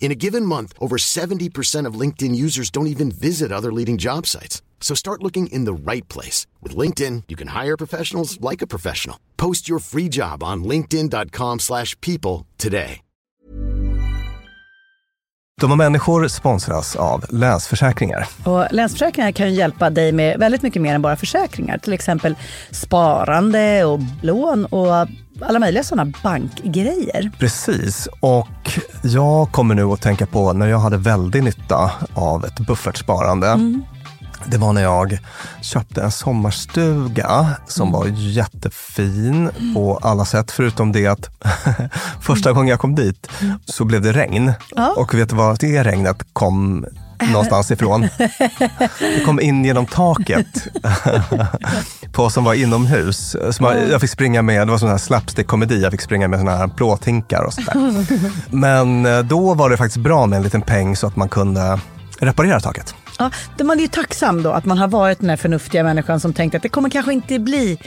In a given month, over 70% of LinkedIn users don't even visit other leading job sites. So start looking in the right place. With LinkedIn, you can hire professionals like a professional. Post your free job on linkedin.com slash people today. Dumma människor sponsras av Länsförsäkringar. Och Länsförsäkringar kan hjälpa dig med väldigt mycket mer än bara försäkringar. Till exempel sparande och lån och alla möjliga sådana bankgrejer. Precis, och jag kommer nu att tänka på när jag hade väldig nytta av ett buffertsparande. Mm. Det var när jag köpte en sommarstuga som var jättefin på alla sätt. Förutom det att första gången jag kom dit så blev det regn. Ja. Och vet du vad det regnet kom någonstans ifrån. Det kom in genom taket på som var inomhus. Som jag fick springa med, det var sån här slapstick-komedi, jag fick springa med såna här plåthinkar och sådär. Men eh, då var det faktiskt bra med en liten peng så att man kunde reparera taket. Ja, man är ju tacksam då att man har varit den här förnuftiga människan som tänkte att det kommer kanske inte bli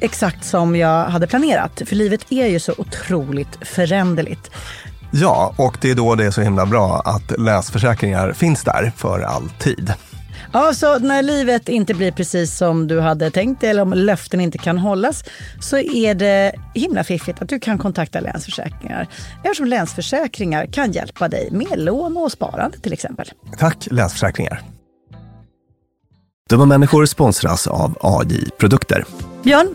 exakt som jag hade planerat. För livet är ju så otroligt föränderligt. Ja, och det är då det är så himla bra att läsförsäkringar finns där för alltid. Ja, så när livet inte blir precis som du hade tänkt eller om löften inte kan hållas så är det himla fiffigt att du kan kontakta Länsförsäkringar eftersom Länsförsäkringar kan hjälpa dig med lån och sparande till exempel. Tack Länsförsäkringar. Dumma människor sponsras av AJ Produkter. Björn,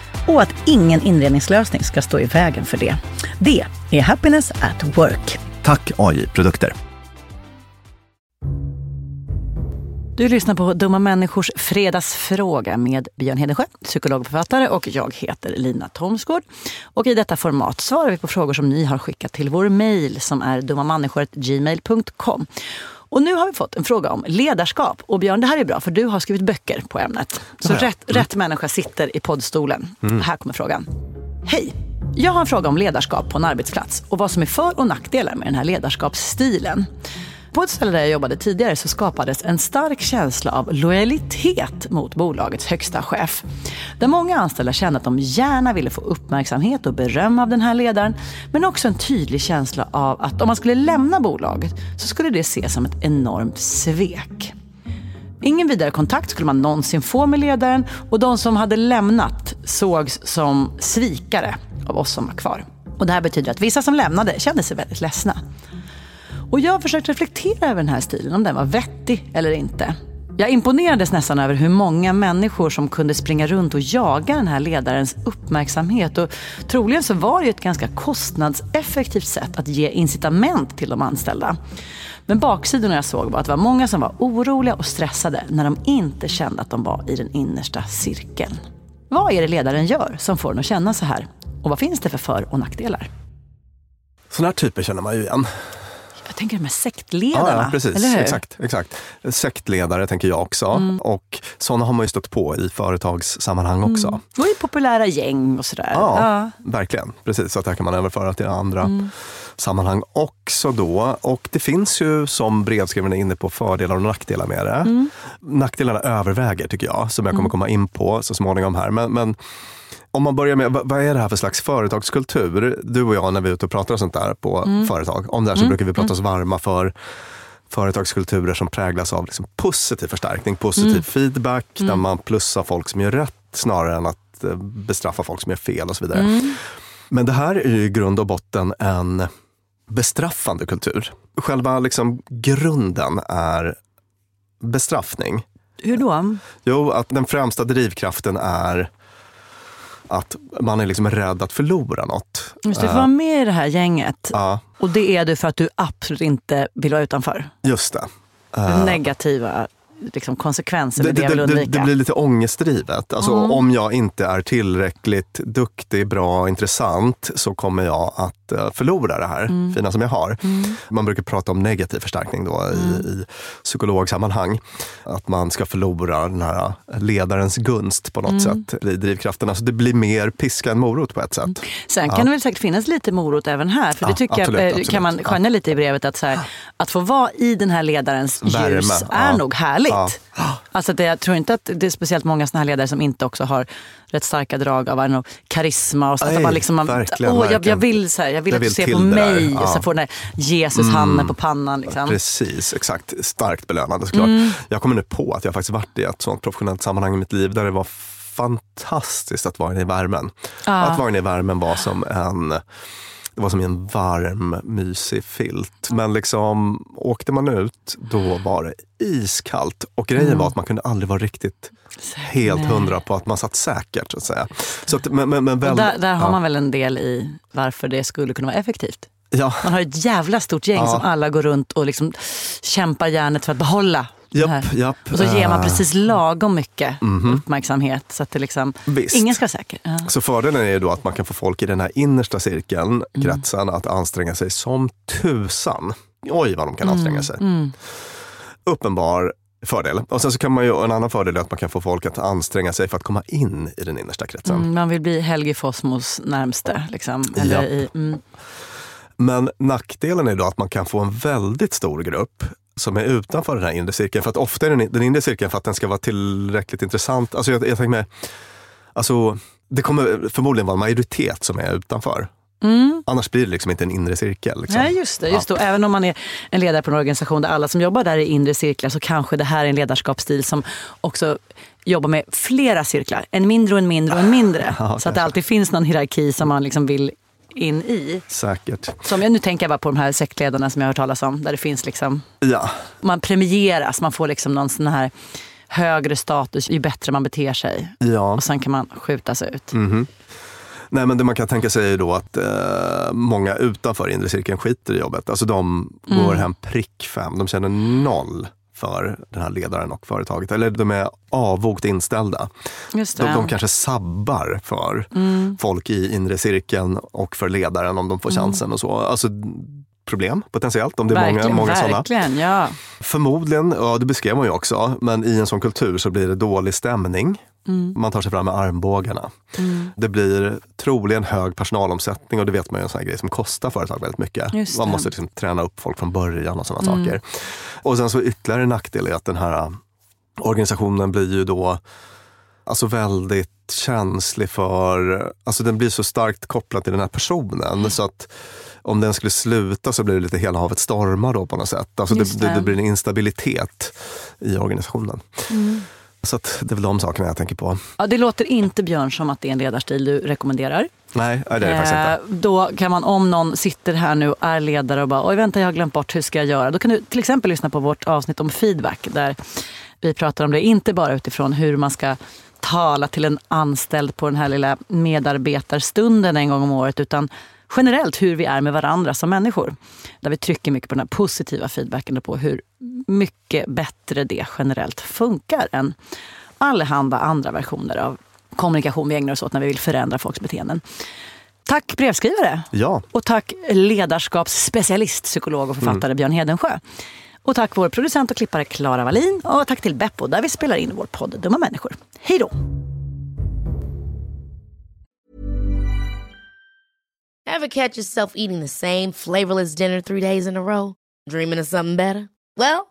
och att ingen inredningslösning ska stå i vägen för det. Det är Happiness at Work. Tack AI Produkter. Du lyssnar på Dumma människors fredagsfråga med Björn Hedensjö, psykologförfattare och jag heter Lina Thomsgård. Och i detta format svarar vi på frågor som ni har skickat till vår mejl som är dummamänniskor.gmail.com. Och nu har vi fått en fråga om ledarskap. Och Björn, det här är bra för du har skrivit böcker på ämnet. Så rätt, mm. rätt människa sitter i poddstolen. Mm. Här kommer frågan. Hej! Jag har en fråga om ledarskap på en arbetsplats och vad som är för och nackdelar med den här ledarskapsstilen. På ett ställe där jag jobbade tidigare så skapades en stark känsla av lojalitet mot bolagets högsta chef. Där många anställda kände att de gärna ville få uppmärksamhet och beröm av den här ledaren. Men också en tydlig känsla av att om man skulle lämna bolaget så skulle det ses som ett enormt svek. Ingen vidare kontakt skulle man någonsin få med ledaren och de som hade lämnat sågs som svikare av oss som var kvar. Och det här betyder att vissa som lämnade kände sig väldigt ledsna. Och jag har försökt reflektera över den här stilen, om den var vettig eller inte. Jag imponerades nästan över hur många människor som kunde springa runt och jaga den här ledarens uppmärksamhet. Och troligen så var det ett ganska kostnadseffektivt sätt att ge incitament till de anställda. Men baksidorna jag såg var att det var många som var oroliga och stressade när de inte kände att de var i den innersta cirkeln. Vad är det ledaren gör som får den att känna så här? Och vad finns det för för och nackdelar? Sådana här typer känner man ju igen. Jag tänker de här sektledarna. Ja, ja precis. Exakt, exakt. Sektledare tänker jag också. Och sådana har man ju stött på i företagssammanhang också. Och i populära gäng och sådär. Ja, verkligen. Precis, så att det här kan man överföra till andra sammanhang också då. Och det finns ju, som brevskrivarna är inne på, fördelar och nackdelar med det. Nackdelarna överväger tycker jag, som jag kommer komma in på så småningom här. Men, men om man börjar med, vad- är det här för slags företagskultur? Du och jag när vi är ute och pratar och sånt där på företag, om det här så brukar vi prata oss varma för företagskulturer som präglas av liksom positiv förstärkning, positiv feedback, där man plussar folk som gör rätt snarare än att eh, bestraffa folk som gör fel och så vidare. Men det här är ju i grund och botten en bestraffande kultur. Själva liksom grunden är bestraffning. Hur då? Jo, att den främsta drivkraften är att man är liksom rädd att förlora något. Just för att vara med i det här gänget. Ja, Och det är du för att du absolut inte vill vara utanför. just det. Den negativa liksom, konsekvensen Det, det det, det, det blir lite ångestdrivet. Alltså, Om jag inte är tillräckligt duktig, bra och intressant så kommer jag att eh, förlora det här Mm. fina som jag har. Man brukar prata om negativ förstärkning då i, i psykologsammanhang. Att man ska förlora den här eh, ledarens gunst på något Mm. sätt i drivkraften. Alltså, det blir mer piska än morot på ett sätt. Sen kan det väl säkert finnas lite morot även här. För det Ja, tycker absolut, jag eh, absolut. kan man Ja. skönja lite i brevet. Att, så här, att få vara i den här ledarens Värme, ljus är ja. nog härligt. Ja. Alltså det, jag tror inte att det är speciellt många såna här ledare som inte också har rätt starka drag av know, karisma. Och så att Nej, man liksom, man, verkligen, åh, jag, jag vill, så här, jag vill Jag att du ser på mig. ja. Och så får den där Jesus-handen på pannan. Liksom. Precis, exakt. Starkt belönande såklart. Jag kommer nu på att jag faktiskt varit i ett sånt professionellt sammanhang i mitt liv där det var fantastiskt att vara inne i värmen. Att vara inne i värmen var som en det var som i en varm, mysig filt. Men liksom, åkte man ut, då var det iskallt. Och grejen var att man kunde aldrig vara riktigt helt hundra på att man satt säkert. Så att säga. Så att, men, men, väl, där, där har ja. man väl en del i varför det skulle kunna vara effektivt. Ja, Man har ett jävla stort gäng Ja. som alla går runt och liksom kämpar hjärnet för att behålla den här. japp, japp. Och så ger man Eh, precis lagom mycket uppmärksamhet. Så att det liksom, Visst. ingen ska vara säker. Ja. Så fördelen är ju då att man kan få folk i den här innersta cirkeln, Mm. kretsen, att anstränga sig som tusan. Oj vad de kan Mm. anstränga sig. Uppenbar fördel. Och sen så kan man ju, en annan fördel är att man kan få folk att anstränga sig för att komma in i den innersta kretsen. Mm, man vill bli Helge Fossmos närmste. Liksom. Eller i, mm. Men nackdelen är då att man kan få en väldigt stor grupp som är utanför den här inre cirkeln. För att ofta är den, den inre cirkeln för att den ska vara tillräckligt intressant. Alltså jag, jag tänker mig, alltså, det kommer förmodligen vara en majoritet som är utanför. Annars blir det liksom inte en inre cirkel. Liksom. Nej, just det. Just då. Även om man är en ledare på en organisation där alla som jobbar där är inre cirklar så kanske det här är en ledarskapsstil som också jobbar med flera cirklar. En mindre och en mindre och en mindre. så att det alltid finns någon hierarki som man liksom vill in i. Säkert. Som jag, nu tänker jag bara på de här sektledarna som jag har hört talas om. Där det finns liksom, Ja, man premieras, man får liksom någon sån här högre status ju bättre man beter sig. ja. Och sen kan man skjutas ut. Nej, men det man kan tänka sig är då att eh, många utanför inre cirkeln skiter i jobbet. Alltså de Mm. går hem prick fem. De känner noll för den här ledaren och företaget. Eller de är avvokt inställda. Just det. De, de kanske sabbar för Mm. folk i inre cirkeln och för ledaren om de får chansen och så. Alltså problem potentiellt om det är många, verkligen, många sådana. verkligen, ja. Förmodligen, ja det beskrev man ju också, men i en sån kultur så blir det dålig stämning. Mm. Man tar sig fram med armbågarna. Det blir troligen hög personalomsättning och det vet man ju är en sån här grej som kostar företag väldigt mycket. Man måste liksom träna upp folk från början och sådana saker. Och sen så ytterligare en nackdel är att den här organisationen blir ju då alltså väldigt känslig för, alltså den blir så starkt kopplad till den här personen så att om den skulle sluta så blir det lite hela havet stormar då på något sätt. Alltså det, det. det, blir en instabilitet i organisationen. Så det är väl de sakerna jag tänker på. Ja, det låter inte Björn som att det är en ledarstil du rekommenderar. Nej, det är det eh, faktiskt inte. Då kan man, om någon sitter här nu och är ledare och bara, oj vänta jag har glömt bort, hur ska jag göra? Då kan du till exempel lyssna på vårt avsnitt om feedback där vi pratar om det, inte bara utifrån hur man ska tala till en anställd på den här lilla medarbetarstunden en gång om året, utan generellt hur vi är med varandra som människor. Där vi trycker mycket på den här positiva feedbacken och på hur mycket bättre det generellt funkar än allehanda andra versioner av kommunikation vi ägnar oss åt när vi vill förändra folks beteenden. Tack brevskrivare! Ja. Och tack ledarskapsspecialist, psykolog och författare mm. Björn Hedensjö. Och tack vår producent och klippare Klara Wallin. Och tack till Beppo där vi spelar in vår podd Dumma människor. Hej då! Have catch yourself eating the same flavorless dinner three days in a row? Dreaming of something better? Well,